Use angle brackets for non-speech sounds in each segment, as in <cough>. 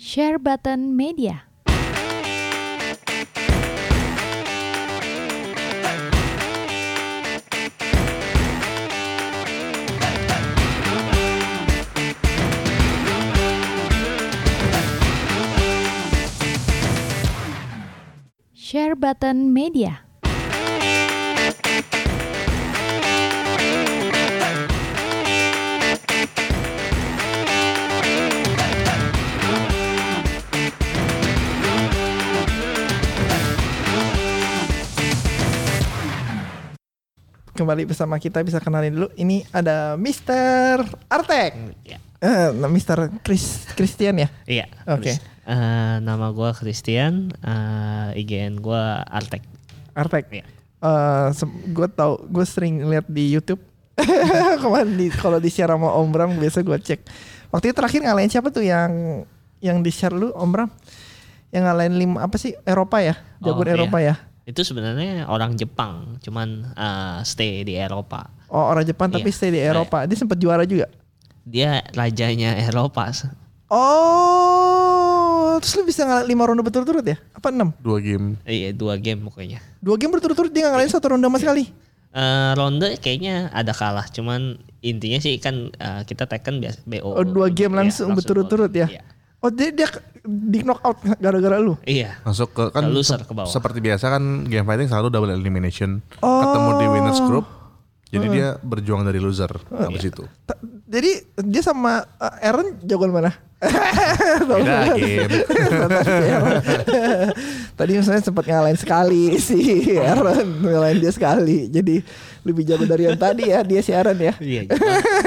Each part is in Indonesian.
Share Button Media. Share Button Media. Kembali bersama kita bisa kenalin dulu. Ini ada Mr. Artek. Ya. Eh, nah, Mr. Chris Christian ya. Iya. Oke. Chris. Eh, nama gua Christian, eh, IGN gua Artek. Artek. Iya. Eh, gue tau, gue sering lihat di YouTube. <laughs> Kemarin di kalau di share sama Om Bram biasa gue cek. Waktu itu terakhir ngalahin siapa tuh yang yang di share lu Om Bram? Yang ngalahin lima apa sih Eropa ya? Jagoan Oh, Eropa ya. Itu sebenarnya orang Jepang, cuman eh, stay di Eropa. Oh orang Jepang tapi Iya. stay di Eropa. Dia sempat juara juga. Dia rajanya Eropa. Oh, terus lu bisa ngalahin lima ronde berturut-turut ya? Apa enam? dua game Iya, dua game pokoknya. Dua game berturut-turut dia ngalahin satu ronde sama sekali. Eh, ronde kayaknya ada kalah, cuman intinya sih kan eh, kita Tekken biasa BO. Oh, dua game Iya, langsung berturut-turut ya? Iya. Oh dia, dia di knock out gara-gara lu. Iya. masuk ke kan loser se- ke bawah. seperti biasa kan game fighting selalu double elimination Oh. ketemu di winners group jadi dia berjuang dari loser habis itu Ta- Jadi dia sama uh, Aaron jagoan mana? <laughs> beda game Tadi misalnya sempat ngalahin sekali si Aaron ngalahin dia sekali. Jadi lebih jago dari yang tadi ya dia si Aaron ya. Iya,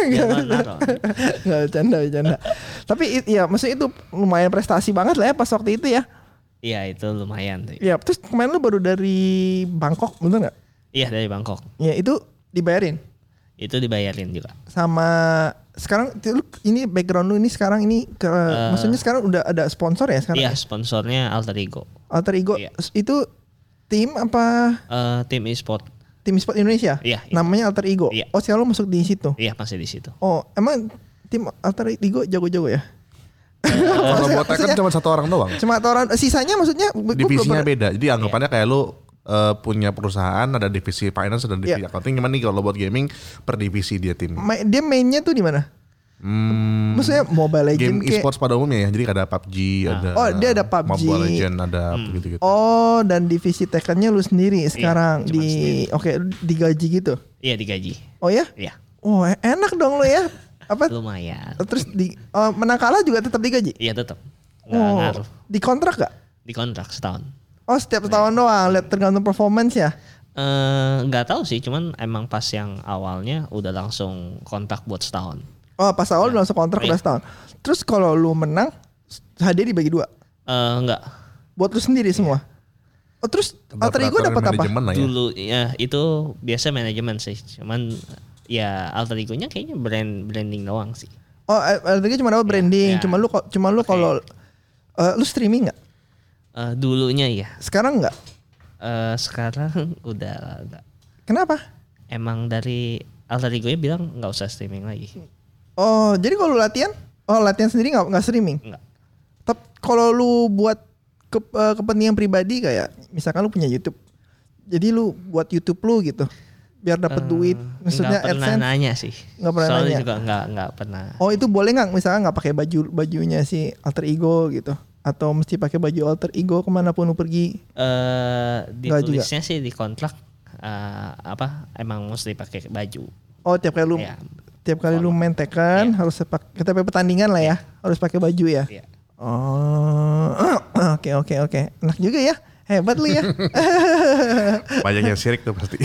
jangan. <laughs> Gak bercanda bercanda. Tapi ya maksudnya itu lumayan prestasi banget lah ya pas waktu itu ya. Iya, itu lumayan tuh. Ya terus kemarin lu baru dari Bangkok bener nggak? Iya, dari Bangkok. Ya itu dibayarin Itu dibayarin juga. sama sekarang ini background lu ini sekarang ini ke maksudnya sekarang udah ada sponsor ya sekarang? Iya, ya? sponsornya Alter Ego. Alter Ego Iya. itu tim apa Eh, tim e-sport. Tim sport Indonesia? Iya, iya. Namanya Alter Ego. Iya. Oh sekarang lu masuk di situ. Iya, masih di situ. Oh emang tim Alter Ego jago-jago ya? <laughs> kalau buat Tekken cuma satu orang doang Cuma atau orang sisanya maksudnya gua- gua divisinya beda jadi anggapannya kayak lu eh, punya perusahaan ada divisi finance dan divisi Iya. accounting cuman nih kalau buat gaming per divisi dia tim Ma- dia mainnya tuh di mana? Hmm, Maksudnya Mobile Legend game kayak- e-sports pada umumnya ya jadi ada PUBG ada Oh, dia ada PUBG. Mobile Legend ada gitu gitu Oh dan divisi Tekkennya lu sendiri sekarang cuma di sendiri. oke digaji gitu. Iya, digaji. Oh ya? Iya, Oh enak dong lu ya. Apa? lumayan. Terus di oh, menang kalah juga tetap digaji? Iya, tetap. Nggak Oh, ngaruh. di kontrak gak? Di kontrak setahun. Oh setiap tahun doang, lihat tergantung performance ya. Eh, nggak tahu sih, cuman emang pas yang awalnya udah langsung kontak buat setahun. Oh pas awal lu langsung kontrak udah Iya. setahun. Terus kalau lu menang, hadiah dibagi dua. Eh, nggak. Buat lu sendiri semua. Oh terus alter ego dapat apa? ya. Dulu ya itu biasa manajemen sih. Cuman ya alter ego-nya kayaknya brand branding doang sih. Oh alter ego cuma dapat branding. iya. Cuma lu cuma lu kalau eh, lu streaming nggak? Eh, dulunya ya. Sekarang nggak? Eh, sekarang <laughs> udah nggak. Kenapa? Emang dari alter ego-nya bilang nggak usah streaming lagi. Oh jadi kalau lu latihan, oh latihan sendiri nggak nggak streaming. Nggak. Tapi kalau lu buat ke, eh, kepentingan pribadi kayak misalkan lu punya YouTube, jadi lu buat YouTube lu gitu, biar dapat duit, maksudnya nggak pernah AdSense. nanya sih. Nggak pernah Soalnya nanya. juga nggak nggak pernah. Oh itu boleh nggak misalkan nggak pakai baju bajunya si alter ego gitu, atau mesti pakai baju alter ego ke mana pun lu pergi? Eh juga. ditulisnya sih di kontrak eh, apa emang mesti pakai baju. Oh tiap kali lu Iya. Tiap kali lu main Tekken harus pakai ketika pertandingan lah ya, harus pakai baju ya. Iya. Oh <clears throat> oke oke oke, enak juga ya, hebat lu ya. <laughs> banyak yang sirik tuh pasti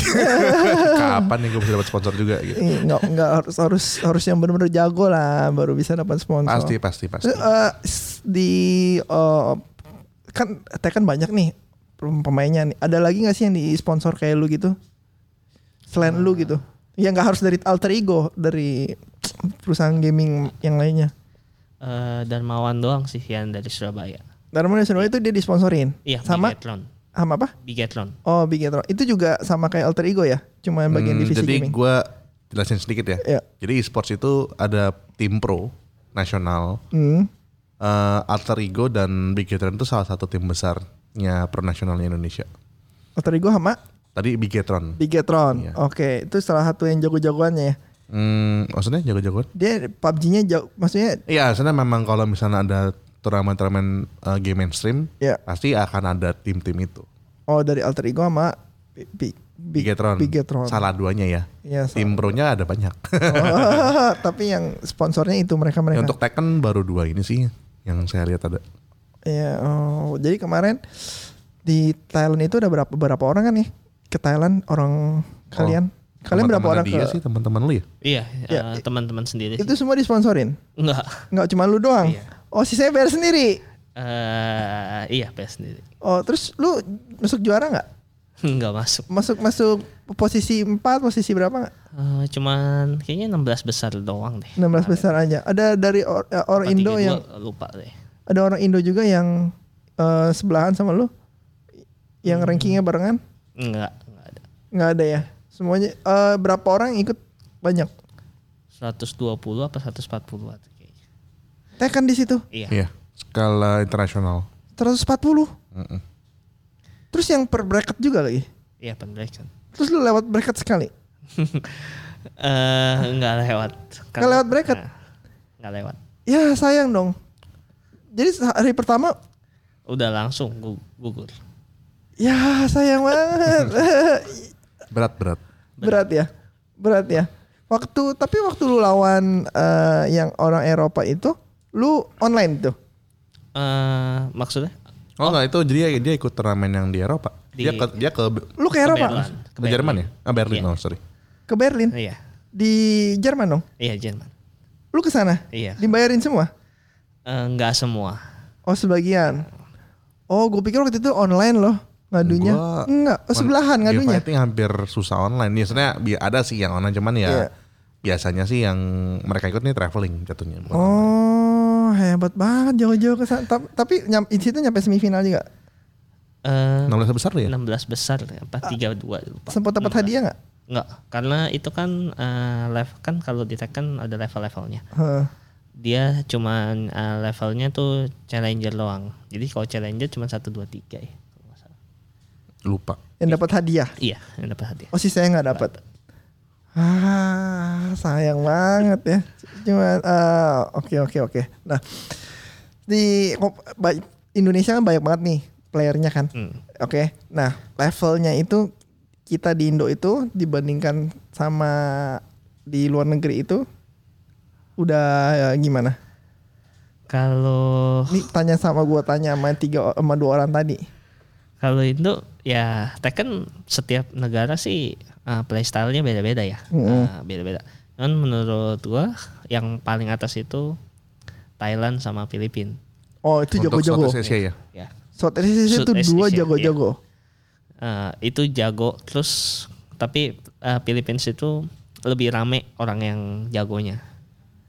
<laughs> kapan nih gue bisa dapat sponsor juga gitu nggak nggak harus harus harus yang benar-benar jago lah baru bisa dapat sponsor. pasti pasti pasti s- di eh, kan Tekken banyak nih pem- pemainnya nih. Ada lagi nggak sih yang di sponsor kayak lu gitu? Selain lu gitu. Ya nggak harus dari alter ego, dari perusahaan gaming yang lainnya. Eh, Darmawan doang sih yang dari Surabaya. Darmawan Surabaya itu dia disponsorin. Iya, sama Bigathlon. sama apa? Bigathlon. Oh, Bigetron. Itu juga sama kayak alter ego ya? Cuma bagian Hmm, divisi jadi gaming. gue jelasin sedikit ya Iya. jadi e-sports itu ada tim pro nasional Hmm. eh, Alter Ego dan Bigetron itu salah satu tim besarnya pro nasionalnya Indonesia. Alter Ego sama Tadi Bigetron. Bigetron. Iya. Oke, itu salah satu yang jago-jagoannya ya. Hmm, maksudnya jago-jagoan? Dia PUBG-nya jauh, maksudnya Iya, sebenarnya memang kalau misalnya ada turnamen-turnamen eh, game mainstream, ya. pasti akan ada tim-tim itu. Oh dari Alter Ego sama Bi- Bi- Bi- Bigetron. Bigetron. Salah duanya ya. Iya, Tim pro-nya ada banyak. Oh, <laughs> tapi yang sponsornya itu mereka Ya, untuk Tekken baru dua ini sih yang saya lihat ada. Iya. Oh, jadi kemarin di Thailand itu ada berapa berapa orang kan nih ke Thailand orang kalian? Kalian berapa orang dia ke? sih teman-teman lu ya? Iya, Ya, eh, teman-teman sendiri. Itu semua disponsorin? Enggak. Nggak cuma lu doang? Iya. Oh sisanya bayar sendiri? eh iya, PS sendiri. Oh terus lu masuk juara nggak? Enggak masuk. Masuk masuk posisi 4 posisi berapa nggak? Eh, cuman kayaknya 16 besar doang deh. 16 besar aja. Ada dari or- orang Indo 32, yang lupa deh. ada orang Indo juga yang eh, sebelahan sama lu yang Hmm. rankingnya barengan? Enggak, enggak ada. Nggak ada ya. Semuanya eh, berapa orang ikut? Banyak. 120 apa 140 ada kayaknya. Tekan di situ Iya. Iya, skala internasional. 140. Mm-mm. Terus yang per bracket juga lagi. Iya, penbreakan. Terus lu lewat bracket sekali. <laughs> Eh enggak lewat. Nggak lewat bracket? Nah, Enggak lewat. Ya sayang dong. Jadi hari pertama Udah langsung gu- gugur. Ya sayang banget. <laughs> Berat-berat. Berat ya. Berat ya. Waktu tapi waktu lu lawan eh, yang orang Eropa itu lu online tuh. Eh maksudnya Oh, enggak itu dia dia ikut turnamen yang di Eropa. Dia Di- ke dia ke, Lu ke Eropa? Berlin. ke Jerman ya? Ah, Berlin, Iya. oh sorry. Ke Berlin. Iya. Di Jerman dong. Iya, Jerman. Lu ke sana? Iya. Dibayarin semua? Eh, enggak semua. Oh sebagian. Oh gue pikir waktu itu online loh ngadunya. Gua- Enggak, oh, sebelahan ngadunya. fighting hampir susah online. Biasanya bi- ada sih yang online cuman ya Iya. biasanya sih yang mereka ikut nih traveling jatuhnya. bukan online. Oh hebat banget jauh-jauh ke sana. Ta- Tapi nyam, di situ nyampe semifinal juga. Eh 16 besar ya? 16 besar apa 32 lupa. Sempat dapat hadiah nggak? Enggak, karena itu kan eh, level kan kalau di Tekken ada level-levelnya. Heeh. Dia cuman eh, levelnya tuh challenger doang. Jadi kalau challenger cuma 1 2 3 ya. Lupa. Yang dapat hadiah. Iya, yang dapat hadiah. Oh sih saya nggak dapat. Ah sayang banget ya. Cuma ah, oke oke oke. Nah di ba- Indonesia kan banyak banget nih playernya kan. Hmm. Oke. Nah levelnya itu kita di Indo itu dibandingkan sama di luar negeri itu udah ya, gimana? Kalau Ini tanya sama gua tanya sama tiga sama dua orang tadi. Kalau Indo ya Tekken setiap negara sih eh, playstyle-nya beda-beda ya. Mm-mm. Eh, beda-beda. Cuman menurut gua yang paling atas itu Thailand sama Filipina. Oh itu Untuk jago-jago. Southeast Asia ya. Ya. Southeast Asia itu Southeast dua jago-jago. Eh, itu jago terus tapi eh, Philippines itu lebih rame orang yang jagonya.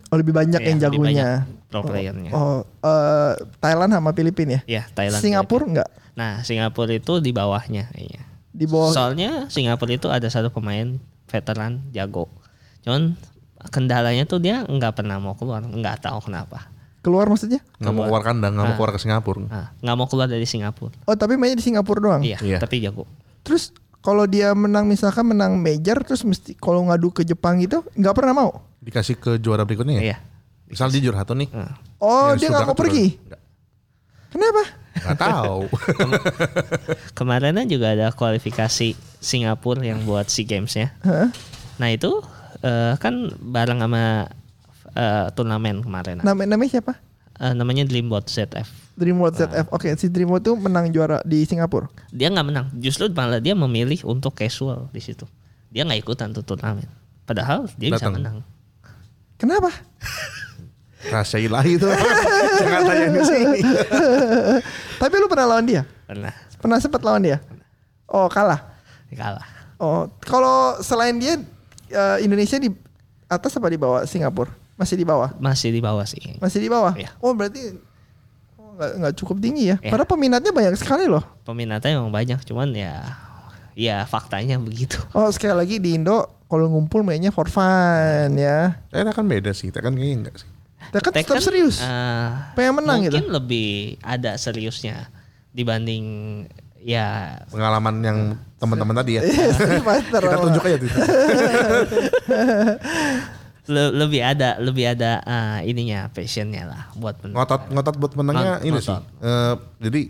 Oh lebih banyak Iya, yang lebih jagonya. banyak pro playernya. Oh, eh, Thailand sama Filipina ya? Ya, Thailand. Singapura enggak? Nah, Singapura itu di bawahnya kayaknya. Di bawah. Soalnya Singapura itu ada satu pemain veteran jago. Cuman kendalanya tuh dia nggak pernah mau keluar, nggak tahu kenapa. Keluar maksudnya? Nggak mau keluar kandang, nggak mau Ah. keluar ke Singapura. Nah, nggak mau keluar dari Singapura. Oh tapi mainnya di Singapura doang? Iya, Iya. tapi jago. Terus kalau dia menang misalkan menang major terus mesti kalau ngadu ke Jepang gitu nggak pernah mau? Dikasih ke juara berikutnya ya? Iya. Misal dia juara satu nih. Nah, Oh dia nggak mau pergi? Nggak. Kenapa? Nggak tahu. <laughs> Kemarinnya juga ada kualifikasi Singapura yang buat SEA Games ya. Nah itu eh, kan bareng sama eh, turnamen kemarin. Nama namanya siapa? Eh, namanya Dreambot ZF. Dreamworld ZF. Oke si Dreamworld tuh menang juara di Singapura. Dia nggak menang, justru malah dia memilih untuk casual di situ. Dia nggak ikutan tuh turnamen. Padahal dia bisa Datang. menang. Kenapa? <laughs> Rahasia ilahi itu. Jangan tanya di sini. Tapi lu pernah lawan dia? Pernah Pernah sempat lawan dia? Oh kalah. kalah. Oh kalau selain dia eh, Indonesia di atas apa di bawah Singapura? Masih di bawah? Masih di bawah sih. Masih di bawah? Iya. Oh berarti oh, nggak cukup tinggi ya? Iya. Padahal peminatnya banyak sekali loh. Peminatnya emang banyak, cuman ya ya faktanya begitu. Oh sekali lagi di Indo kalau ngumpul mainnya for fun ya. Tekken kan beda sih. Tekken kayaknya enggak sih. Tekken tetap Tekken, serius. eh, Pengen menang mungkin gitu. lebih ada seriusnya dibanding ya Pengalaman yang teman-teman tadi ya. <laughs> Fighter. Kita tunjuk aja tuh. <laughs> le- lebih ada lebih ada eh, ininya passionnya lah buat menang. ngotot ngotot buat menangnya Ngot- ini sih. ngotot. Eh, jadi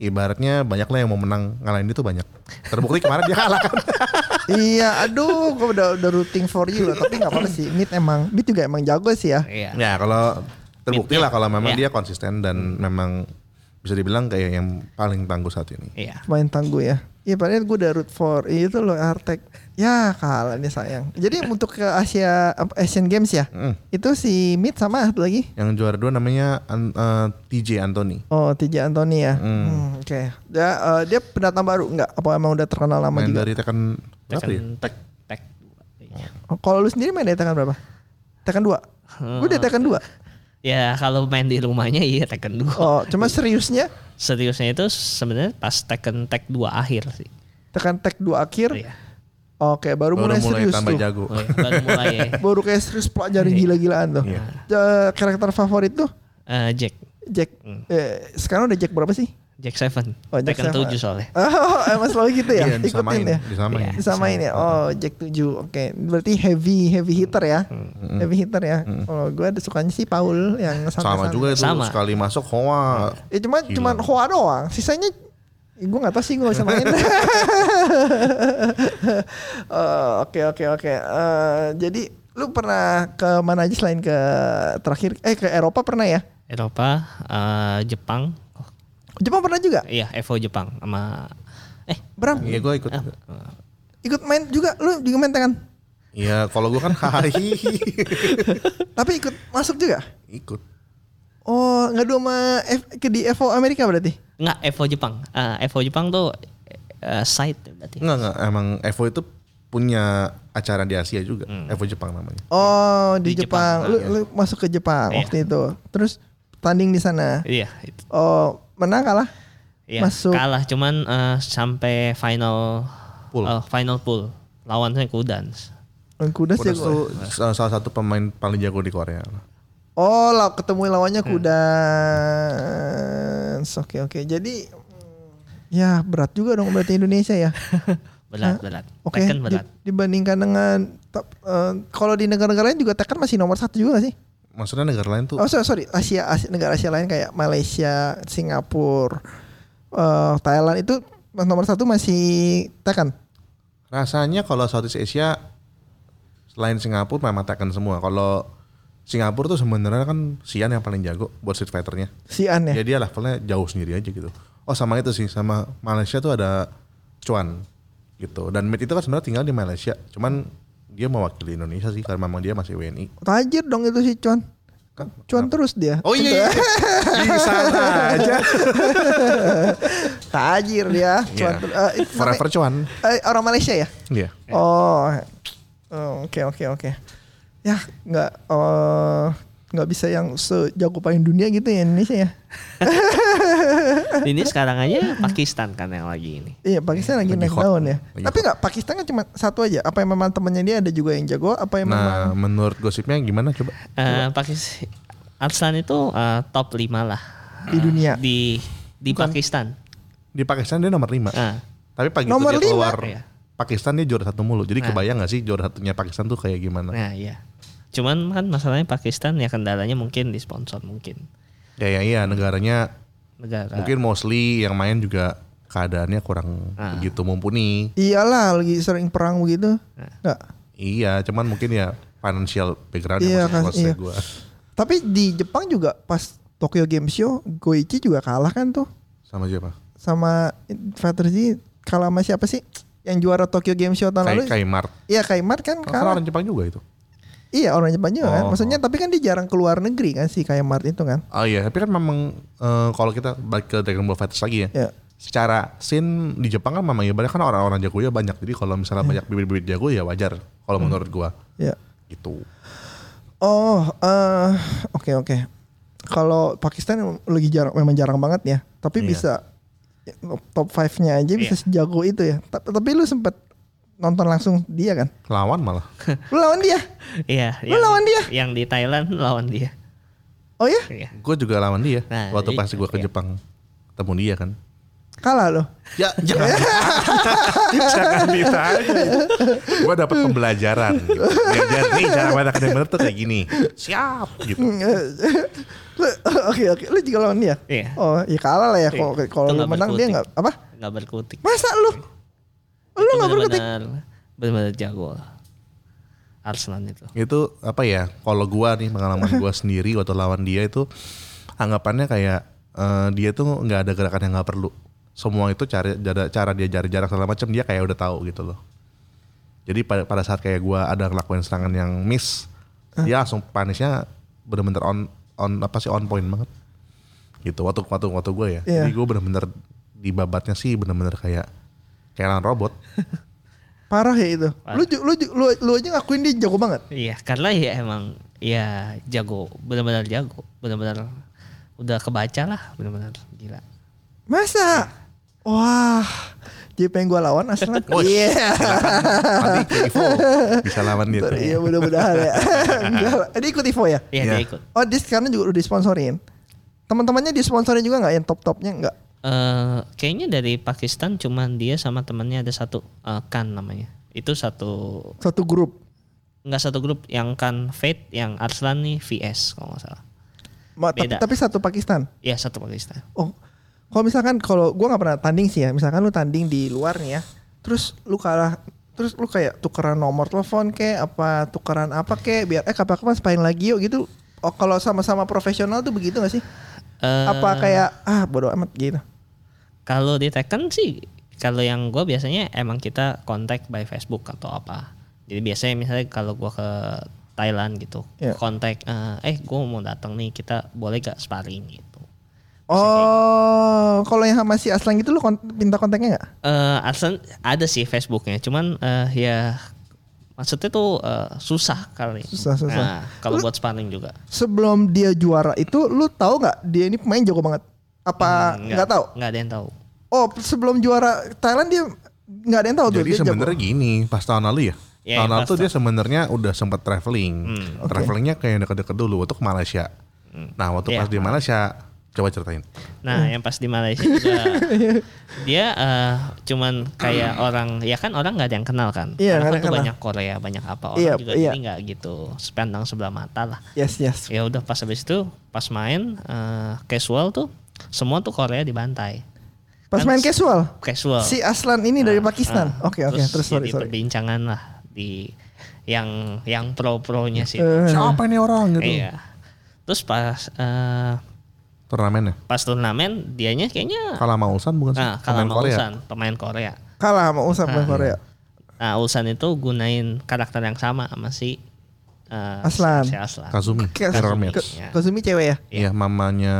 ibaratnya banyak lah yang mau menang ngalahin itu banyak. Terbukti kemarin dia kalah kan. <laughs> iya, aduh, gue udah udah rooting for you loh. Tapi nggak apa-apa sih. Mid emang, Mid juga emang jago sih ya. Iya. ya kalau terbukti lah kalau memang Ya. dia konsisten dan memang bisa dibilang kayak yang paling tangguh saat ini. Iya. Main tangguh ya. Iya, padahal gue udah root for itu loh Artek. Ya kalah nih sayang. Jadi untuk ke Asia Asian Games ya, Mm. itu si Mid sama satu lagi. Yang juara dua namanya An- eh, TJ Anthony. Oh, TJ Anthony ya. Hmm. Hmm, Oke. Dia eh, dia pendatang baru nggak? Apa emang udah terkenal lama Main juga? dari Tekken berapa ya? tek tek. Iya. Oh, Kalau lu sendiri main dari Tekken berapa? Tekken 2. Hmm. Gue dari Tekken 2. Ya kalau main di rumahnya iya Tekken 2. Oh, cuma seriusnya Seriusnya itu sebenarnya pas Tekken Tek 2 akhir sih. Tekken Tech 2 akhir. Iya. Oke, baru, Baru mulai, mulai serius tambah tuh. jago. Oh, iya, baru mulai <laughs> ya. Baru kayak serius pelajarin gila-gilaan tuh. Iya. Eh, karakter favorit tuh Eh, Jack Jack. Hmm. Eh, sekarang udah Jack berapa sih? Jack Seven. Oh, Jack Tekken Seven. 7 soalnya. <laughs> Oh, emang selalu gitu ya? Iya, disamain, Ikutin ya? disamain. Iya. Disamain ya? Oh, Jack 7. Oke, berarti heavy heavy hitter ya? Hmm. Heavy hitter ya? Kalau gue ada sukanya sih Paul yang Sama santai-santai. juga itu Sama. sekali masuk Hoa. Ya cuma Gila. cuman Hoa doang. Sisanya gue gak tau sih gue bisa main. Eh, <laughs> <laughs> Oke oke oke. Eh, Jadi lu pernah ke mana aja selain ke terakhir? Eh ke Eropa pernah ya? Eropa, eh, Jepang, Jepang pernah juga? iya Evo Jepang sama eh Bram Iya gue ikut. ikut main juga? Lu juga main tangan? Iya kalau gue kan <laughs> hai Tapi ikut masuk juga? ikut. Oh ngadu sama F- ke di Evo Amerika berarti? enggak Evo Jepang. Eh, Evo Jepang tuh eh, site berarti. Enggak enggak emang Evo itu punya acara di Asia juga. Evo Jepang namanya. Oh di, Di Jepang. Jepang, Lu, iya. lu masuk ke Jepang Iya. waktu itu. Terus tanding di sana. Iya, itu. Oh menang kalah? Iya, Masuk. kalah cuman eh, sampai final Pool. eh, final pool lawannya Kudans. Lawan kuda sih Kudas gua. tuh salah salah satu pemain paling jago di Korea. Oh, lah ketemu lawannya Hmm. kuda. Oke oke. Jadi ya berat juga dong berarti Indonesia ya. <laughs> Berat, berat. Oke. Di- berat. dibandingkan dengan top, eh, kalau di negara-negara lain juga Tekken masih nomor satu juga gak sih? Maksudnya negara lain tuh Oh sorry, sorry. Asia, Asia negara Asia lain kayak Malaysia, Singapura, eh, Thailand itu nomor satu masih Tekken. rasanya kalau Southeast Asia selain Singapura memang Tekken semua. Kalau Singapura tuh sebenarnya kan Sian yang paling jago buat Street Fighter-nya. Sian ya. Ya dia levelnya jauh sendiri aja gitu. Oh sama itu sih sama Malaysia tuh ada Chuan gitu. Dan Mid itu kan sebenarnya tinggal di Malaysia. Cuman dia mewakili Indonesia sih karena memang dia masih WNI. Tajir dong itu si Cuan. Kan? Cuan terus dia. Oh iya, iya. <laughs> bisa aja. Tajir dia. Cuan. Ter- itu namanya- Forever Chuan. eh, orang Malaysia ya? Iya. Oh, Oh, oke oke oke. Ya nggak nggak bisa yang sejago paling dunia gitu ya Indonesia ya. <laughs> <laughs> Ini sekarang aja Pakistan kan yang lagi ini. Iya Pakistan lagi, Lagi naik hot. daun ya. Lagi Tapi nggak Pakistan kan cuma satu aja. Apa yang memang temennya dia ada juga yang jago? Apa yang Nah, memang menurut gosipnya gimana coba? Eh Pakistan Arslan itu eh, top 5 lah di dunia? di di Pakistan. Di Pakistan dia nomor 5. Ah. Tapi pagi Nomor itu dia lima? keluar Iya. Pakistan dia juara satu mulu. Jadi Nah. kebayang gak sih juara satunya Pakistan tuh kayak gimana? Nah, iya. Cuman kan masalahnya Pakistan ya kendalanya mungkin di sponsor mungkin Ya ya iya negaranya negara. mungkin mostly yang main juga keadaannya kurang Ah. begitu mumpuni. Iyalah lagi sering perang begitu. Nggak. Iya, cuman mungkin ya financial background Iya, yang kan, masih iya. gua. Tapi di Jepang juga pas Tokyo Game Show Goichi juga kalah kan tuh Sama siapa? sama Fighter Z kalah sama siapa sih yang juara Tokyo Game Show tahun lalu? Kayak Kaimart. Iya Kaimart kan Kan kalah. orang Jepang juga itu. Iya orang Jepang juga kan. Oh. Maksudnya tapi kan dia jarang keluar negeri kan si Kaimart itu kan. Oh iya, tapi kan memang eh, kalau kita balik ke Dragon Ball Fighters lagi ya. Ya. Secara scene di Jepang kan memang ya banyak kan orang-orang jago ya banyak. Jadi kalau misalnya Iya. banyak bibit-bibit jago ya wajar kalau Hmm. menurut gua. Ya. Gitu. Oh, eh oke oke. Kalau Pakistan lagi jarang memang jarang banget ya. Tapi Iya. bisa ya, top 5-nya aja bisa Iya. sejago itu ya. Ta- Tapi lu sempet nonton langsung dia kan? Lawan malah. Lu lawan dia? <laughs> Iya, Lu lawan dia? Yang di Thailand lawan dia. Oh ya? Iya. Gue juga lawan dia Nah, waktu pas gue ke iya. Jepang ketemu dia kan. Kalah loh. Ya <laughs> jangan <laughs> jangan ditanya. Gue dapat pembelajaran. Gitu. Diajar nih cara main yang bener tuh kayak gini. Siap gitu. Lu- Oke oke, lu juga lawan dia? Iya. Oh, ya kalah lah ya. Iya. Kalau kalau menang dia berkutik. nggak apa? Nggak berkutik. Masa lu? Lu nggak berkutik? Benar-benar benar-benar jago. Arslan itu. Itu apa ya? Kalau gue nih pengalaman gue <laughs> sendiri waktu lawan dia itu anggapannya kayak eh, dia tuh nggak ada gerakan yang nggak perlu. Semua itu cara cara, cara dia jarak jarak segala macam dia kayak udah tahu gitu loh. Jadi pada, pada saat kayak gue ada ngelakuin serangan yang miss, dia langsung punishnya bener-bener on on apa sih on point banget. Gitu waktu waktu waktu gue ya. Iya. Jadi gue bener-bener di babatnya sih bener-bener kayak kayak lawan robot. <laughs> Parah ya itu. Lu, ju- lu, ju- lu, lu aja ngakuin dia jago banget. Iya, karena ya emang ya jago, benar-benar jago, benar-benar udah kebaca lah, benar-benar gila. Masa? Wah. Jadi pengen gue lawan aslan. <laughs> Oh, Iya. Nanti ke Ivo <laughs> bisa lawan dia. Iya mudah-mudahan ya. Enggak lah. Dia ikut Ivo ya? Iya, Iya. dia ikut. Oh dia sekarang juga udah disponsorin. Teman-temannya disponsorin juga nggak yang top-topnya nggak? Eh, kayaknya dari Pakistan cuman dia sama temannya ada satu eh, Kan namanya. Itu satu Satu grup. nggak satu grup yang Kan Fate yang Arslan nih VS kalau nggak salah. Ma- tapi, Beda. tapi satu Pakistan. Iya satu Pakistan. Oh, kalau misalkan kalau gua nggak pernah tanding sih ya, misalkan lu tanding di luar nih ya, terus lu kalah, terus lu kayak tukeran nomor telepon kayak apa tukeran apa kayak biar eh kapan-kapan sepain lagi yuk gitu. Oh kalau sama-sama profesional tuh begitu gak sih? Eh, apa kayak ah bodo amat gitu? Kalau di Tekken sih, kalau yang gue biasanya emang kita kontak by Facebook atau apa. Jadi biasanya misalnya kalau gue ke Thailand gitu, Iya. kontak, eh, eh gue mau datang nih, kita boleh gak sparring gitu. Oh, kalau yang sama si Aslan gitu lu kon- minta kontaknya nggak? Eh Arsen ada sih Facebooknya, cuman eh, ya maksudnya tuh eh, susah kali. Susah, susah. Nah, kalau buat sparring juga. Sebelum dia juara itu, lu tahu nggak dia ini pemain jago banget? Apa Hmm, nggak tahu? Nggak ada yang tahu. Oh, sebelum juara Thailand dia nggak ada yang tahu tuh Jadi dia jago. sebenarnya gini, pas tahun lalu ya. Ya, tahun yang lalu tuh dia sebenarnya udah sempat traveling. Oke. Travelingnya kayak deket-deket dulu untuk Malaysia. Nah waktu Iya. pas di Malaysia, coba ceritain. Nah, yang pas di Malaysia juga <laughs> dia eh, cuman kayak orang ya kan orang nggak ada yang kenal kan. Iya, Karena kan tuh banyak Korea, banyak apa orang Iya, juga iya. jadi nggak gitu sepandang sebelah mata lah. Yes, yes. Ya udah pas habis itu pas main eh, casual tuh semua tuh Korea dibantai. Pas Kan main casual. Casual. Si Aslan ini dari Nah, Pakistan. nah, Oke, oke. Terus sorry, sorry. perbincangan lah di yang yang pro-pronya sih. Eh, Siapa ini orang gitu? Iya. Terus pas eh, Turnamennya. pas turnamen dianya kayaknya Kalah sama Ulsan bukan sih? nah kalah Pemain sama Korea. Ulsan, pemain Korea. Kalah sama Usap Ah. Korea. Nah, Ulsan itu gunain karakter yang sama sama si eh, Aslan. Si Aslan. Kazumi. Kazumi. match. Ya. Kazumi cewek ya? Iya mamanya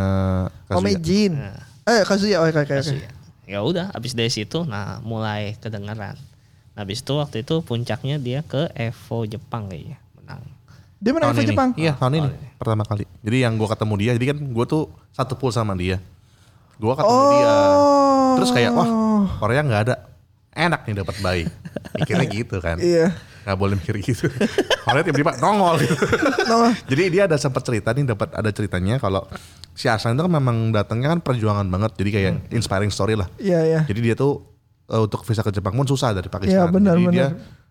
Oh, Kazuya. Jin. Nah, Eh, Kazuya. Oke, oke, oke. Kazuya. Ya udah, habis dari situ nah mulai kedengaran. Nah, habis itu waktu itu puncaknya dia ke Evo Jepang kayaknya menang. Dia menang ini. Jepang. Iya tahun ini pertama kali. Jadi yang gua ketemu dia, jadi kan gua tuh satu pool sama dia. Gua ketemu dia. Oh. Terus kayak wah Korea nggak ada. Enak nih dapat bayi. Mikirnya gitu kan. Iya. Gak boleh mikir gitu. <laughs> Korea tiba-tiba nongol gitu. Nongol. Jadi dia ada sempat cerita nih dapat ada ceritanya kalau si Arsan itu kan memang datangnya kan perjuangan banget. Jadi kayak inspiring story lah. Iya, iya. Jadi dia tuh eh, untuk visa ke Jepang pun susah dari Pakistan. Iya, benar, Jadi benar. dia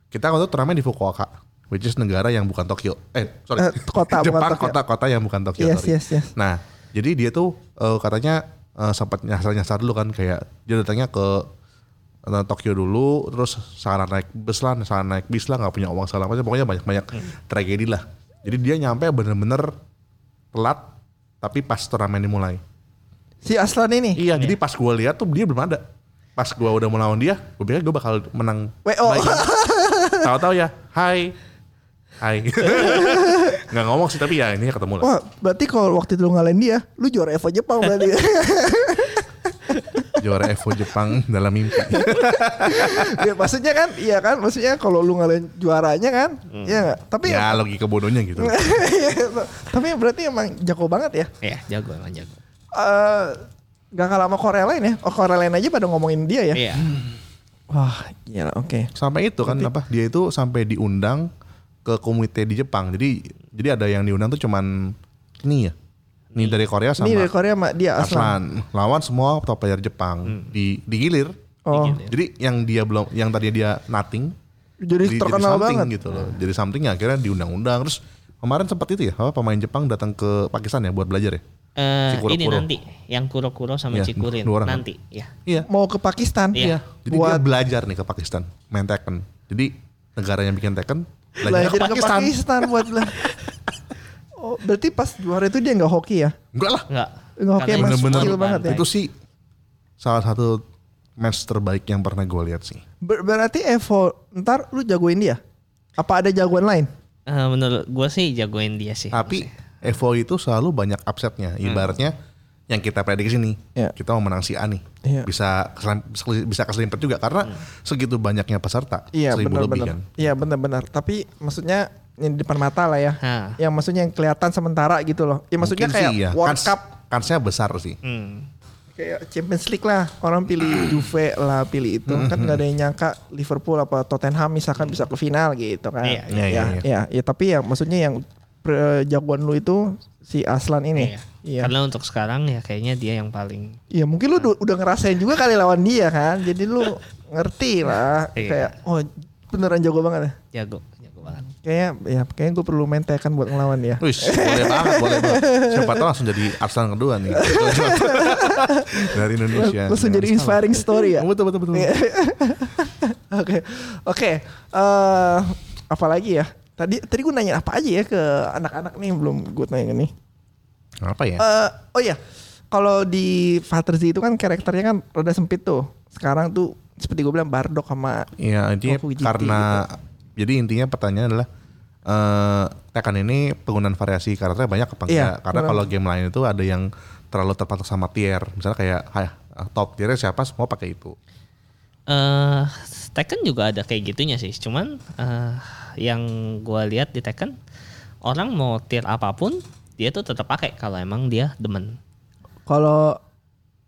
kita waktu itu turnamen di Fukuoka, which is negara yang bukan Tokyo. Eh, sorry. Eh, kota, <laughs> bukan Jepang Tokyo. kota kota yang bukan Tokyo. Yes, sorry. yes, yes. Nah, jadi dia tuh eh, katanya eh, sempat nyasar-nyasar dulu kan kayak dia datangnya ke eh, Tokyo dulu, terus salah naik bus lah, salah naik bis lah, nggak punya uang segala macam, pokoknya banyak-banyak tragedi lah. Jadi dia nyampe bener-bener telat, tapi pas turnamen dimulai. Si Aslan ini. Iya, jadi pas gue lihat tuh dia belum ada. Pas gue udah mau lawan dia, gue pikir gue bakal menang. WO. <laughs> Tahu-tahu ya, hai, hai. <laughs> Nggak ngomong sih tapi ya ini ketemu lah. Wah, berarti kalau waktu itu lu ngalahin dia, lu juara Evo Jepang berarti. <laughs> Juara Evo Jepang dalam mimpi. <laughs> ya, maksudnya kan, iya kan, maksudnya kalau lu ngalahin juaranya kan, iya nggak? Tapi ya logika bodohnya gitu. tapi berarti emang jago banget ya. Iya, jago emang jago. Eh Gak kalah sama Korea lain ya. Oh Korea lain aja pada ngomongin dia ya. Iya. Wah gila oke. Sampai itu kan apa? Dia itu sampai diundang ke komite di Jepang. Jadi jadi ada yang diundang tuh cuman ini ya. Nih dari Korea sama Ini dari Korea sama dia Aslan. Aslan. Lawan semua top player Jepang di digilir. Oh, Jadi yang dia belum yang tadi dia nothing jadi terkenal something banget. gitu loh. Jadi something akhirnya diundang-undang terus kemarin sempat itu ya, apa pemain Jepang datang ke Pakistan ya buat belajar ya? Eh, Si Kuro-Kuro. ini nanti yang kuro-kuro sama Iya, cikurin dua orang kan? nanti ya. Iya. Mau ke Pakistan. Iya. Jadi dia Buat belajar nih ke Pakistan main Tekken. Jadi negara yang bikin Tekken belajar ke ke Pakistan. Pakistan buat bela- Oh, berarti pas juara itu dia nggak hoki ya? Enggak lah. Enggak. Nggak, oke, Karena Mas, itu Bener-bener skill banget ya. itu sih salah satu match terbaik yang pernah gue lihat sih. Ber- berarti Evo ntar lu jagoin dia? Apa ada jagoan lain? Eh, menurut gue sih jagoin dia sih. Tapi Evo itu selalu banyak upsetnya. Ibaratnya yang kita prediksi nih, Iya. kita mau menang si A nih, Iya. bisa keselim- bisa keselimpet juga karena segitu banyaknya peserta, Iya seribu lebih benar-benar. kan. Iya benar-benar. Tapi maksudnya yang di depan mata lah ya. Hah. Yang maksudnya yang kelihatan sementara gitu loh. Ya maksudnya Mungkin kayak sih ya, World kans- Cup kansnya besar sih. Hmm. kayak Champions League lah. Orang pilih <clears throat> Juve lah, pilih itu. kan nggak ada yang nyangka Liverpool apa Tottenham misalkan bisa ke final gitu kan. Iya, iya, ya, iya. ya, ya, tapi ya maksudnya yang jagoan lu itu si Aslan ini. Iya. Iya. Karena untuk sekarang ya kayaknya dia yang paling Iya mungkin lu udah- ngerasain juga kali lawan dia kan. Jadi lu ngerti lah. Iya. Kayak oh beneran jago banget ya. jago, jago banget. Kayaknya ya kayaknya gue perlu main Tekken buat ngelawan dia. Wih, boleh banget, boleh banget. Siapa tahu langsung jadi Arslan kedua nih. <laughs> Dari Indonesia. Langsung jadi inspiring story ya. Betul, betul, betul. <laughs> Oke, oke. Eh, apa lagi ya? Tadi tadi gue nanya apa aja ya ke anak-anak nih belum gue nanya nih. Apa ya? Eh, oh iya, kalau di Father Z itu kan karakternya kan rada sempit tuh. Sekarang tuh seperti gue bilang Bardock sama Iya, intinya karena jadi intinya pertanyaan adalah eh Tekken ini penggunaan variasi karakternya banyak apa enggak? Iya, Karena kalau game lain itu ada yang terlalu terpatok sama tier. Misalnya kayak "Hai, top tiernya siapa semua pakai itu. Eh Tekken juga ada kayak gitunya sih. Cuman eh yang gua lihat di Tekken orang mau tier apa pun dia tuh tetap pakai kalau emang dia demen. kalau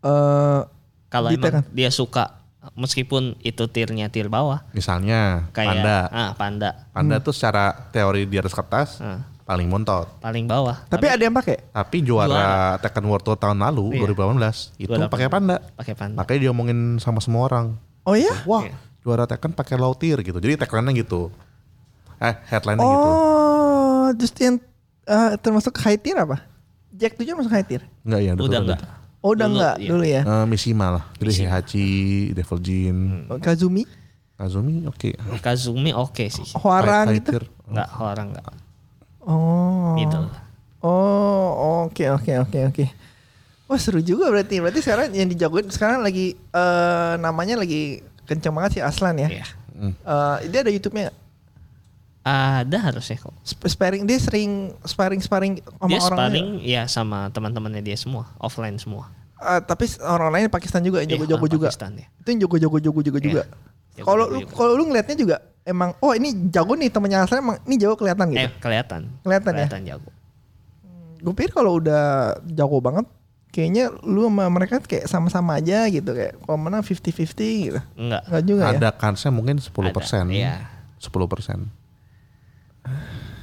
eh Kalau emang Tekken. dia suka meskipun itu tiernya tier bawah Misalnya kayak Panda. ah panda Panda tuh secara teori di atas kertas Ah. paling montot. paling bawah. tapi ada yang pakai. Tapi juara, Tekken World Tour tahun lalu Iya. 2018 itu 2018. pakai Panda. pakai panda. Makanya diomongin sama semua orang. Oh ya? Wah, Iya. juara Tekken pakai low tier gitu. Jadi tagline-nya gitu. Eh, headline-nya gitu. Oh, just yang eh, termasuk high tier apa? Jack 7 masuk high tier? Enggak ya, Udah enggak. Oh udah enggak iya. dulu ya. Eh, Mishima lah. Jadi Heihachi, Devil Jin, Oh, Kazumi, Kazumi oke. Kazumi oke sih. Hwara High- high gitu. Enggak orang enggak. Oh. Gitu. Oh, oke oke oke oke. Wah seru juga berarti. Berarti sekarang yang dijagoin sekarang lagi eh namanya lagi kenceng banget sih Aslan ya. Iya. Hmm. Eh, dia ada YouTube-nya. Ada harusnya kok. Sp- Sparring dia sering sparring sparring sama Dia orang sparring ya sama teman-temannya dia semua, offline semua. Eh, tapi orang lain Pakistan juga yang Iya, jago-jago juga. Pakistan ya. Itu yang jago-jago jago juga Iya. juga. Kalau lu juga. kalau lu ngelihatnya juga emang oh ini jago nih temennya Aslan emang ini jago kelihatan gitu. Eh kelihatan. Kelihatan ya? Kelihatan jago. Gue pikir kalau udah jago banget kayaknya lu sama mereka kayak sama-sama aja gitu kayak kalau menang 50-50 gitu. Enggak. Enggak juga ya. Ada kansnya mungkin 10%. Ada, iya. 10%.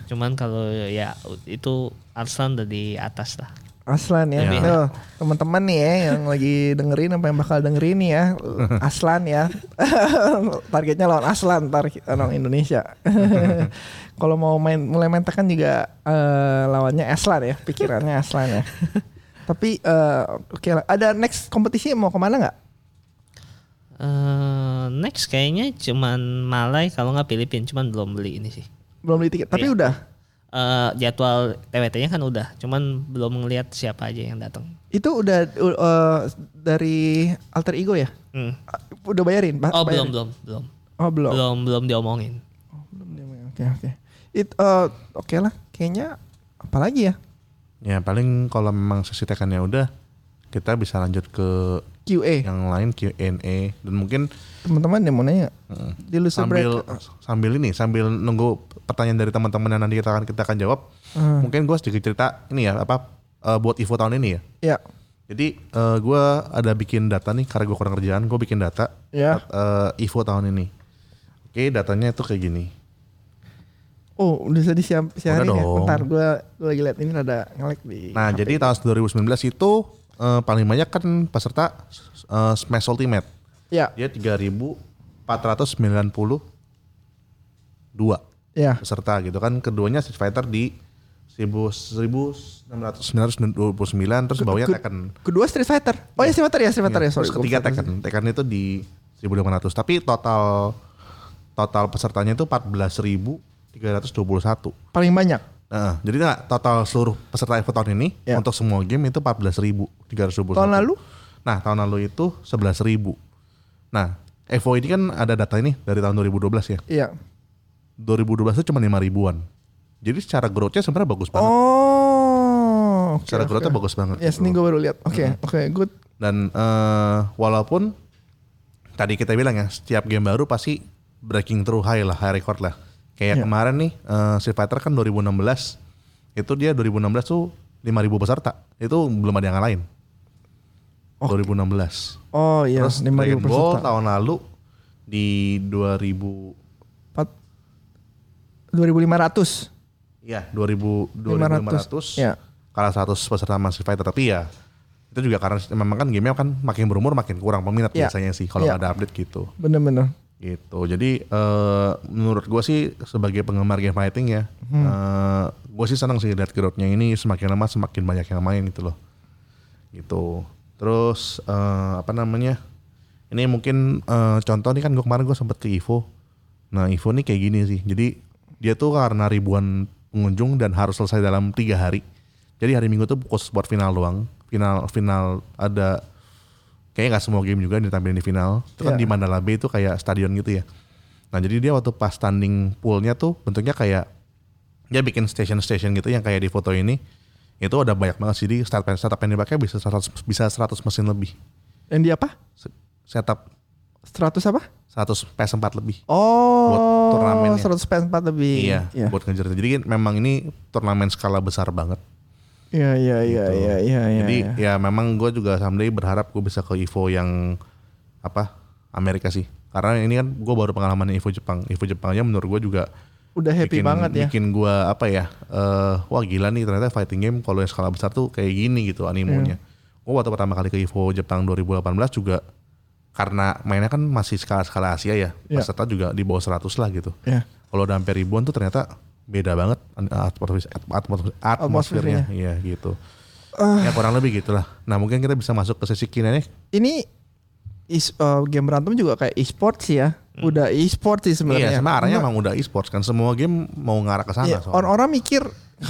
Cuman kalau ya itu Arslan udah di atas lah. Aslan ya. Tuh, teman-teman nih ya yang lagi dengerin apa yang bakal dengerin nih ya. <laughs> Aslan ya. <laughs> Targetnya lawan Aslan ntar orang <laughs> Indonesia. Kalau mau main mulai main Tekken juga eh, lawannya Aslan ya, pikirannya Aslan ya. Tapi eh, oke lah. Ada next kompetisi mau ke mana nggak? eh next kayaknya cuman Malai kalau nggak Filipina, cuman belum beli ini sih. Belum beli tiket. Tapi Iya. udah. Eh jadwal TWT-nya kan udah, cuman belum ngelihat siapa aja yang datang. Itu udah eh, dari alter ego ya? Hmm. Udah bayarin? Ba- Oh belum bayarin? belum belum Oh belum. belum belum diomongin. Belum dia main. Oke oke. It eh, oke lah. Kayaknya apalagi ya? Ya paling kalau memang sesi Tekkennya udah kita bisa lanjut ke QA. yang lain Q&A dan mungkin Teman-teman yang mau nanya. Di loser sambil break. sambil ini sambil nunggu pertanyaan dari teman-teman yang nanti kita akan kita akan jawab Hmm. mungkin gue sedikit cerita ini ya apa eh, buat Evo tahun ini ya Ya. jadi eh, gue ada bikin data nih karena gue kurang kerjaan gue bikin data Ya. eh, Evo tahun ini oke datanya itu kayak gini Oh, udah bisa disiap siarin Udah ya. Bentar, gue lagi lihat ini ada nge-lag di. Nah, HP. jadi tahun 2019 itu eh, paling banyak kan peserta eh, Smash Ultimate. Ya, Dia 3.492 ya. peserta gitu kan. Keduanya Street Fighter di 1629 terus bawahnya Ke- Tekken. Kedua Street Fighter. Oh ya Street Fighter ya, Street Fighter ya. Sorry. Terus ketiga Tekken. Tekken itu di 1500. Tapi total total pesertanya itu 14.321. Paling banyak. Nah, jadi nggak total seluruh peserta Evo tahun ini Ya. untuk semua game itu 14.321. Tahun lalu? Nah, tahun lalu itu 11.000. Nah, Evo ini kan ada data ini dari tahun 2012 ya. Iya. 2012 itu cuma 5 ribuan. Jadi secara growth-nya sebenarnya bagus banget. Oh. oke, secara oke. growth-nya bagus banget. Ya, gitu. sini gue baru lihat. Oke, oke, good. Dan eh, walaupun tadi kita bilang ya, setiap game baru pasti breaking through high lah, high record lah. Kayak Iya. kemarin nih, eh, Street Fighter kan 2016, itu dia 2016 tuh 5.000 peserta. Itu belum ada yang lain. 2016. Oh iya, Terus 5.000 Dragon Ball peserta. tahun lalu di 2000 Empat- 2500. Iya, 2000 2500. Ya. Kalah 100 peserta Street Fighter tapi ya itu juga karena memang kan game kan makin berumur makin kurang peminat Iya. biasanya sih kalau nggak ada update gitu. Bener-bener. Gitu. Jadi eh, menurut gue sih sebagai penggemar game fighting ya, Hmm. gue sih senang sih lihat growth-nya ini semakin lama semakin banyak yang main gitu loh. Gitu. Terus eh, apa namanya? Ini mungkin eh, contoh nih kan gue kemarin gue sempet ke Evo. Nah Evo nih kayak gini sih. Jadi dia tuh karena ribuan pengunjung dan harus selesai dalam tiga hari. Jadi hari Minggu tuh khusus buat final doang. Final final ada kayaknya nggak semua game juga ditampilin di final. Itu kan Iya. di Mandala Bay itu kayak stadion gitu ya. Nah jadi dia waktu pas standing poolnya tuh bentuknya kayak dia bikin station-station gitu yang kayak di foto ini. Itu udah banyak banget sih di start setup yang dipakai bisa 100, bisa 100 mesin lebih. Yang di apa? Se- Setup 100 apa? 100 PS4 lebih. Oh, Buat turnamennya. 100 PS4 lebih. Iya, Iya, buat ngejar. Jadi kan memang ini turnamen skala besar banget. iya, iya, iya, gitu. iya, iya, iya. Jadi iya. ya memang gue juga someday berharap gue bisa ke Evo yang apa Amerika sih. Karena ini kan gue baru pengalaman Evo Jepang. Evo Jepang aja menurut gue juga Udah happy bikin, banget ya. Bikin gue apa ya? eh wah gila nih ternyata fighting game kalau yang skala besar tuh kayak gini gitu animonya. Gue waktu pertama kali ke Evo Jepang 2018 juga karena mainnya kan masih skala-skala Asia ya. Iya. Peserta juga di bawah 100 lah gitu. Iya. Kalau udah hampir ribuan tuh ternyata beda banget atmosfer, atmosfer, atmosfernya. Iya gitu. Ah. Ya kurang lebih gitulah. Nah mungkin kita bisa masuk ke sesi Q&A. Ini is, uh, game berantem juga kayak e-sport sih ya. Udah e-sport sih sebenarnya. Iya, Cuma- emang udah e-sports kan. Semua game mau ngarah ke sana. Iya, orang-orang mikir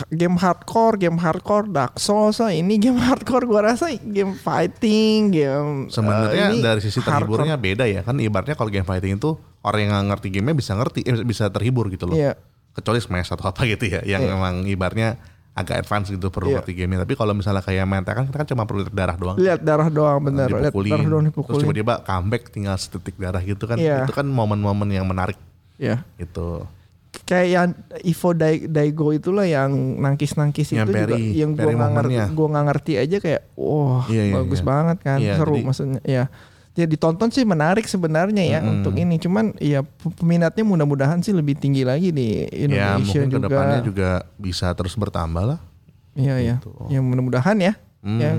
game hardcore, game hardcore, Dark Souls, ah, ini game <laughs> hardcore. Gua rasa game fighting, game Sebenarnya eh, ini dari sisi hardcore. terhiburnya beda ya. Kan ibaratnya kalau game fighting itu orang yang nggak ngerti gamenya bisa ngerti, eh, bisa terhibur gitu loh. Iya. Kecuali Smash atau apa gitu ya, yang Iya. memang ibaratnya agak advance gitu perlu Iya. ngerti gamenya. Tapi kalau misalnya kayak main Tekken kita kan cuma perlu lihat darah doang. Lihat darah doang bener, lihat darah doang terus dipukulin. tiba-tiba comeback tinggal sedetik darah gitu kan. Iya. Itu kan momen-momen yang menarik Iya. gitu. Kayak yang Ivo Dai- Daigo itulah yang nangkis-nangkis Yang itu juga Perry- yang Perry nggak ngerti, gua nggak ngerti aja kayak wah Iya, iya, bagus iya. banget kan Iya, seru jadi- maksudnya ya ya ditonton sih menarik sebenarnya ya Mm-mm. untuk ini cuman ya peminatnya mudah-mudahan sih lebih tinggi lagi di ya Indonesia mungkin juga ke depannya juga bisa terus bertambah lah. Iya ya, Gitu. ya mudah-mudahan ya. Hmm. Ya,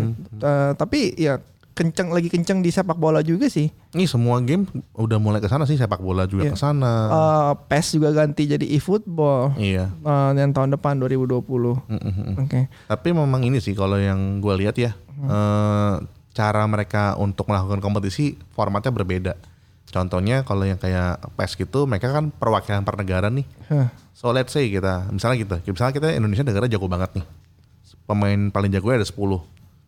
eh, tapi ya kencang lagi kencang di sepak bola juga sih. Ini semua game udah mulai ke sana sih sepak bola juga Iya. ke sana. Eh, PES juga ganti jadi e-football iya. eh, yang tahun depan 2020. Mm-mm. Oke. Tapi memang ini sih kalau yang gue lihat ya eh, cara mereka untuk melakukan kompetisi formatnya berbeda. Contohnya kalau yang kayak PES gitu mereka kan perwakilan per negara nih. So let's say kita misalnya gitu, misalnya kita Indonesia negara jago banget nih. Pemain paling jago ada 10.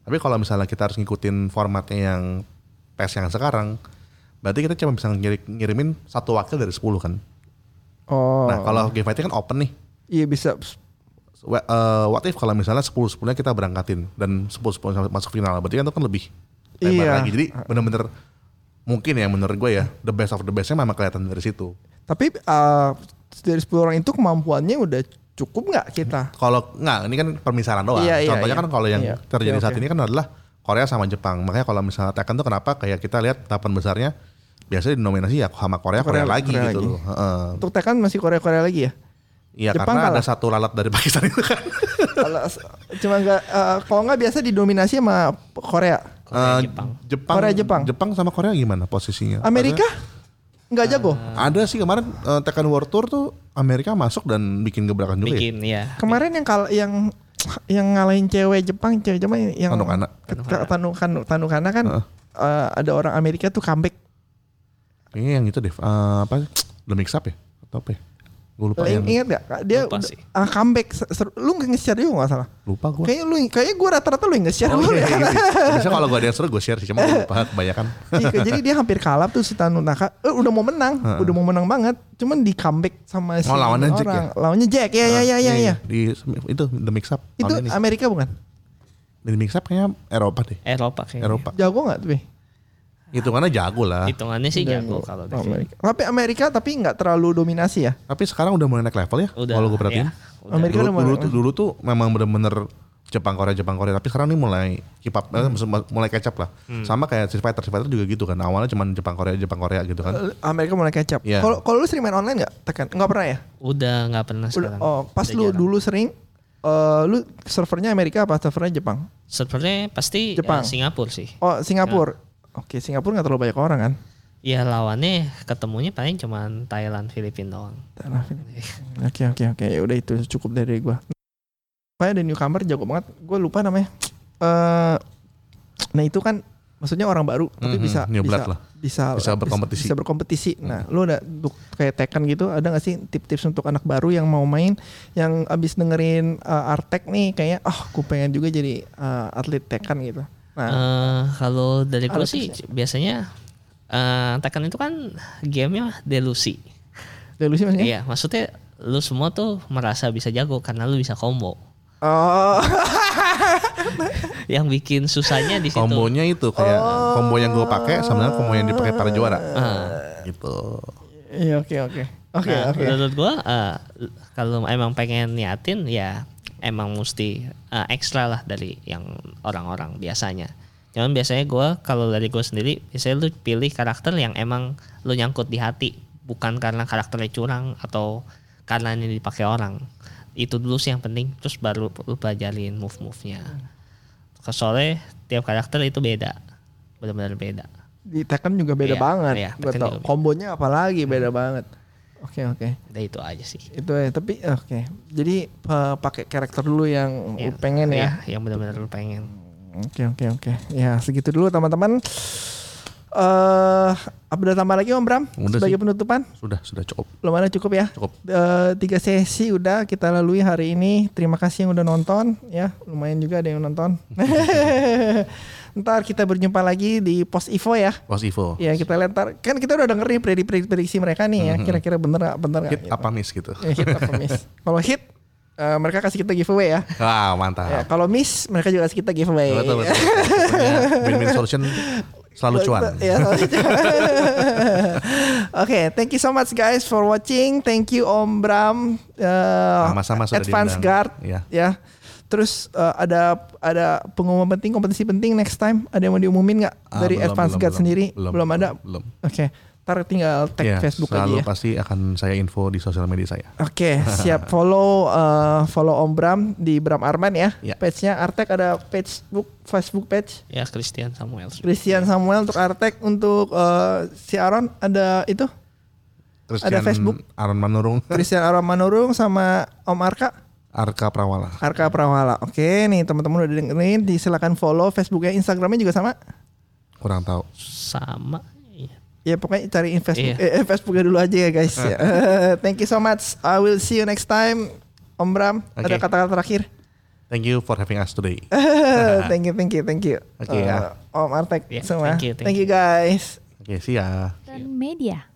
Tapi kalau misalnya kita harus ngikutin formatnya yang PES yang sekarang, berarti kita cuma bisa ngirim- ngirimin satu wakil dari 10 kan. Oh. Nah, kalau game fighting kan open nih. iya bisa Eh, what if kalau misalnya 10 10 kita berangkatin dan 10 10 masuk final berarti kan itu kan lebih lebar Iya. lagi. Jadi bener-bener mungkin ya menurut gue ya the best of the bestnya memang kelihatan dari situ. Tapi eh, dari 10 orang itu kemampuannya udah cukup nggak kita? Kalau nggak ini kan permisalan doang. Iya, iya, Contohnya iya. kan kalau yang Iya. terjadi Oke, saat oke. ini kan adalah Korea sama Jepang. Makanya kalau misalnya Tekken tuh kenapa kayak kita lihat delapan besarnya biasanya dinominasi ya sama Korea Korea, Korea- lagi Korea gitu lagi. loh. Heeh. Untuk Tekken masih Korea-Korea lagi ya? Iya Jepang karena ada kalah. satu lalat dari Pakistan itu kan. <laughs> Kalau cuma nggak eh, kalau nggak biasa didominasi sama Korea. Korea, Eh, Jepang. Jepang. Korea, Jepang. Jepang sama Korea gimana posisinya? Amerika nggak jago. Ada sih kemarin eh, Tekken World Tour tuh Amerika masuk dan bikin gebrakan juga ya. Bikin ya. Kemarin yang kal yang yang ngalahin cewek Jepang, cewek Jepang yang Tanukana. Ke- Tanu Kanu Tanukana kan Heeh. eh, ada orang Amerika tuh comeback. Kayaknya yang itu deh. eh, apa? The Mix Up ya? Atau apa ya? Gue lupa yang ingat gak? Dia Lupa udah- sih. ah, comeback. Ser- ser- Lu nggak nge-share juga nggak salah? lupa gue. Kayaknya lu, kayaknya gue rata-rata lu yang nge-share Oh, lu iya, ya. iya, iya. <laughs> Biasanya kalau gue ada yang seru gue share sih, cuma gue lupa <laughs> kebanyakan. Iya, Jadi dia hampir kalah tuh si Tanunaka. Eh, udah mau menang, udah mau menang banget. Cuman di comeback sama si Oh, lawannya Jack orang. Lawannya Jack. Ya ya ya ya ya. Di itu The Mix Up. Itu. Amerika bukan? The Mix Up kayaknya Eropa deh. Eropa kayaknya. Eropa. Jago nggak tuh? Hitungannya jago lah. Hitungannya sih Jago. jago kalau di sini. Amerika. Tapi Amerika tapi nggak terlalu dominasi ya. Tapi sekarang udah mulai naik level ya. Udah. Kalau gue perhatiin. ya, udah. Amerika dulu, udah mulai- dulu, tuh, dulu tuh memang bener-bener Jepang Korea Jepang Korea tapi sekarang ini mulai keep up eh, maksud- mulai up lah sama kayak Street Fighter Street Fighter juga gitu kan awalnya cuma Jepang Korea Jepang Korea gitu kan Eh, Amerika mulai up. Iya. Kalau kalau lu sering main online nggak? Tekan nggak pernah ya? Udah nggak pernah Udah, sekarang. oh, pas Udah lu jarang. dulu sering eh lu servernya Amerika apa servernya Jepang? Sebenarnya pasti Jepang. eh, Singapura sih. Oh, Singapura. Oke, Singapura nggak terlalu banyak orang kan? Ya lawannya ketemunya paling cuman Thailand, Filipina doang. Filipina. Oke oke oke ya udah itu cukup dari gua. Kayak ada newcomer jago banget. Gue lupa namanya. Eh nah itu kan maksudnya orang baru tapi Mhm, bisa new bisa, lah. bisa Bisa berkompetisi. Bisa, berkompetisi. Nah, lu ada untuk kayak Tekken gitu ada gak sih tips-tips untuk anak baru yang mau main yang abis dengerin uh, Artek nih kayak ah gue pengen juga jadi uh, atlet Tekken gitu. Nah, Eh, kalau dari gue sih biasanya eh Tekken itu kan gamenya delusi. delusi maksudnya? Iya, maksudnya lu semua tuh merasa bisa jago karena lu bisa combo. Oh. <laughs> Yang bikin susahnya di situ. kombonya itu kayak combo yang gue pakai sebenarnya combo yang dipakai para juara Ah. gitu Iya oke oke. Oke Nah, oke. menurut gua eh, kalau emang pengen niatin ya emang mesti eh, ekstra lah dari yang orang-orang biasanya. Cuman biasanya gua kalau dari gua sendiri biasanya lu pilih karakter yang emang lu nyangkut di hati, bukan karena karakternya curang atau karena ini dipakai orang. Itu dulu sih yang penting, terus baru lu pelajarin move-move-nya. Soalnya tiap karakter itu beda, benar-benar beda. Di Tekken juga beda Iya, banget. iya, Tekken juga. Kombonya apalagi beda banget. Oke oke. Udah itu aja sih. Itu ya, tapi oke. Jadi eh, pakai karakter dulu yang lu Yang- pengen ya. iya, yang benar-benar lu pengen. Oke oke oke. Ya segitu dulu teman-teman. Eh, apa ada tambah lagi Om Bram Udah sebagai sih. penutupan? sudah sudah cukup Belum ada cukup ya? cukup Eh, tiga sesi udah kita lalui hari ini. Terima kasih yang udah nonton ya. Lumayan juga ada yang nonton. <laughs> Ntar kita berjumpa lagi di Post Ivo ya. was Evo Ya kita lihat ntar. Kan kita udah denger nih prediksi, mereka nih ya. Kira-kira bener gak? Bener gak? hit apa miss gitu Ya, hit apa miss? <laughs> Kalau hit eh, mereka kasih kita giveaway ya. wah mantap Ya, kalau miss mereka juga kasih kita giveaway. betul betul Pokoknya win-win solution selalu cuan Ya, selalu cuan. <laughs> Oke, thank you so much guys for watching. Thank you Om Bram. eh, Sama-sama sudah Advance diundang. Guard. Iya. Ya. Terus eh, ada ada pengumuman penting, kompetisi penting next time. Ada yang mau diumumin nggak Ah, dari belum, Advance belum, Guard belum. sendiri? Belum, ada. belum. Oke. Ntar tinggal tag Ya, Facebook aja selalu ya. pasti akan saya info di sosial media saya Oke, <laughs> siap follow eh, follow Om Bram di Bram Arman ya. Ya. Page-nya Artek ada Facebook Facebook page. Ya Christian Samuel. Christian Samuel untuk Artek untuk eh, si Aaron ada itu Christian Facebook? Aaron Manurung Christian Aaron Manurung sama Om Arka Arka Prawala Arka Prawala. Oke nih teman-teman udah dengerin, silakan follow Facebooknya, Instagramnya juga sama. kurang tahu Sama. Iya. Ya pokoknya cariin Facebook, Iya. eh, Facebooknya dulu aja ya guys. ya. <laughs> Thank you so much. I will see you next time. Om Bram, ada Oke. kata-kata terakhir? thank you for having us today <laughs> thank you, thank you, thank you. Oke, Eh, ya. Om Artek Ya, semua. thank you, thank thank you guys. oke see ya Dan media.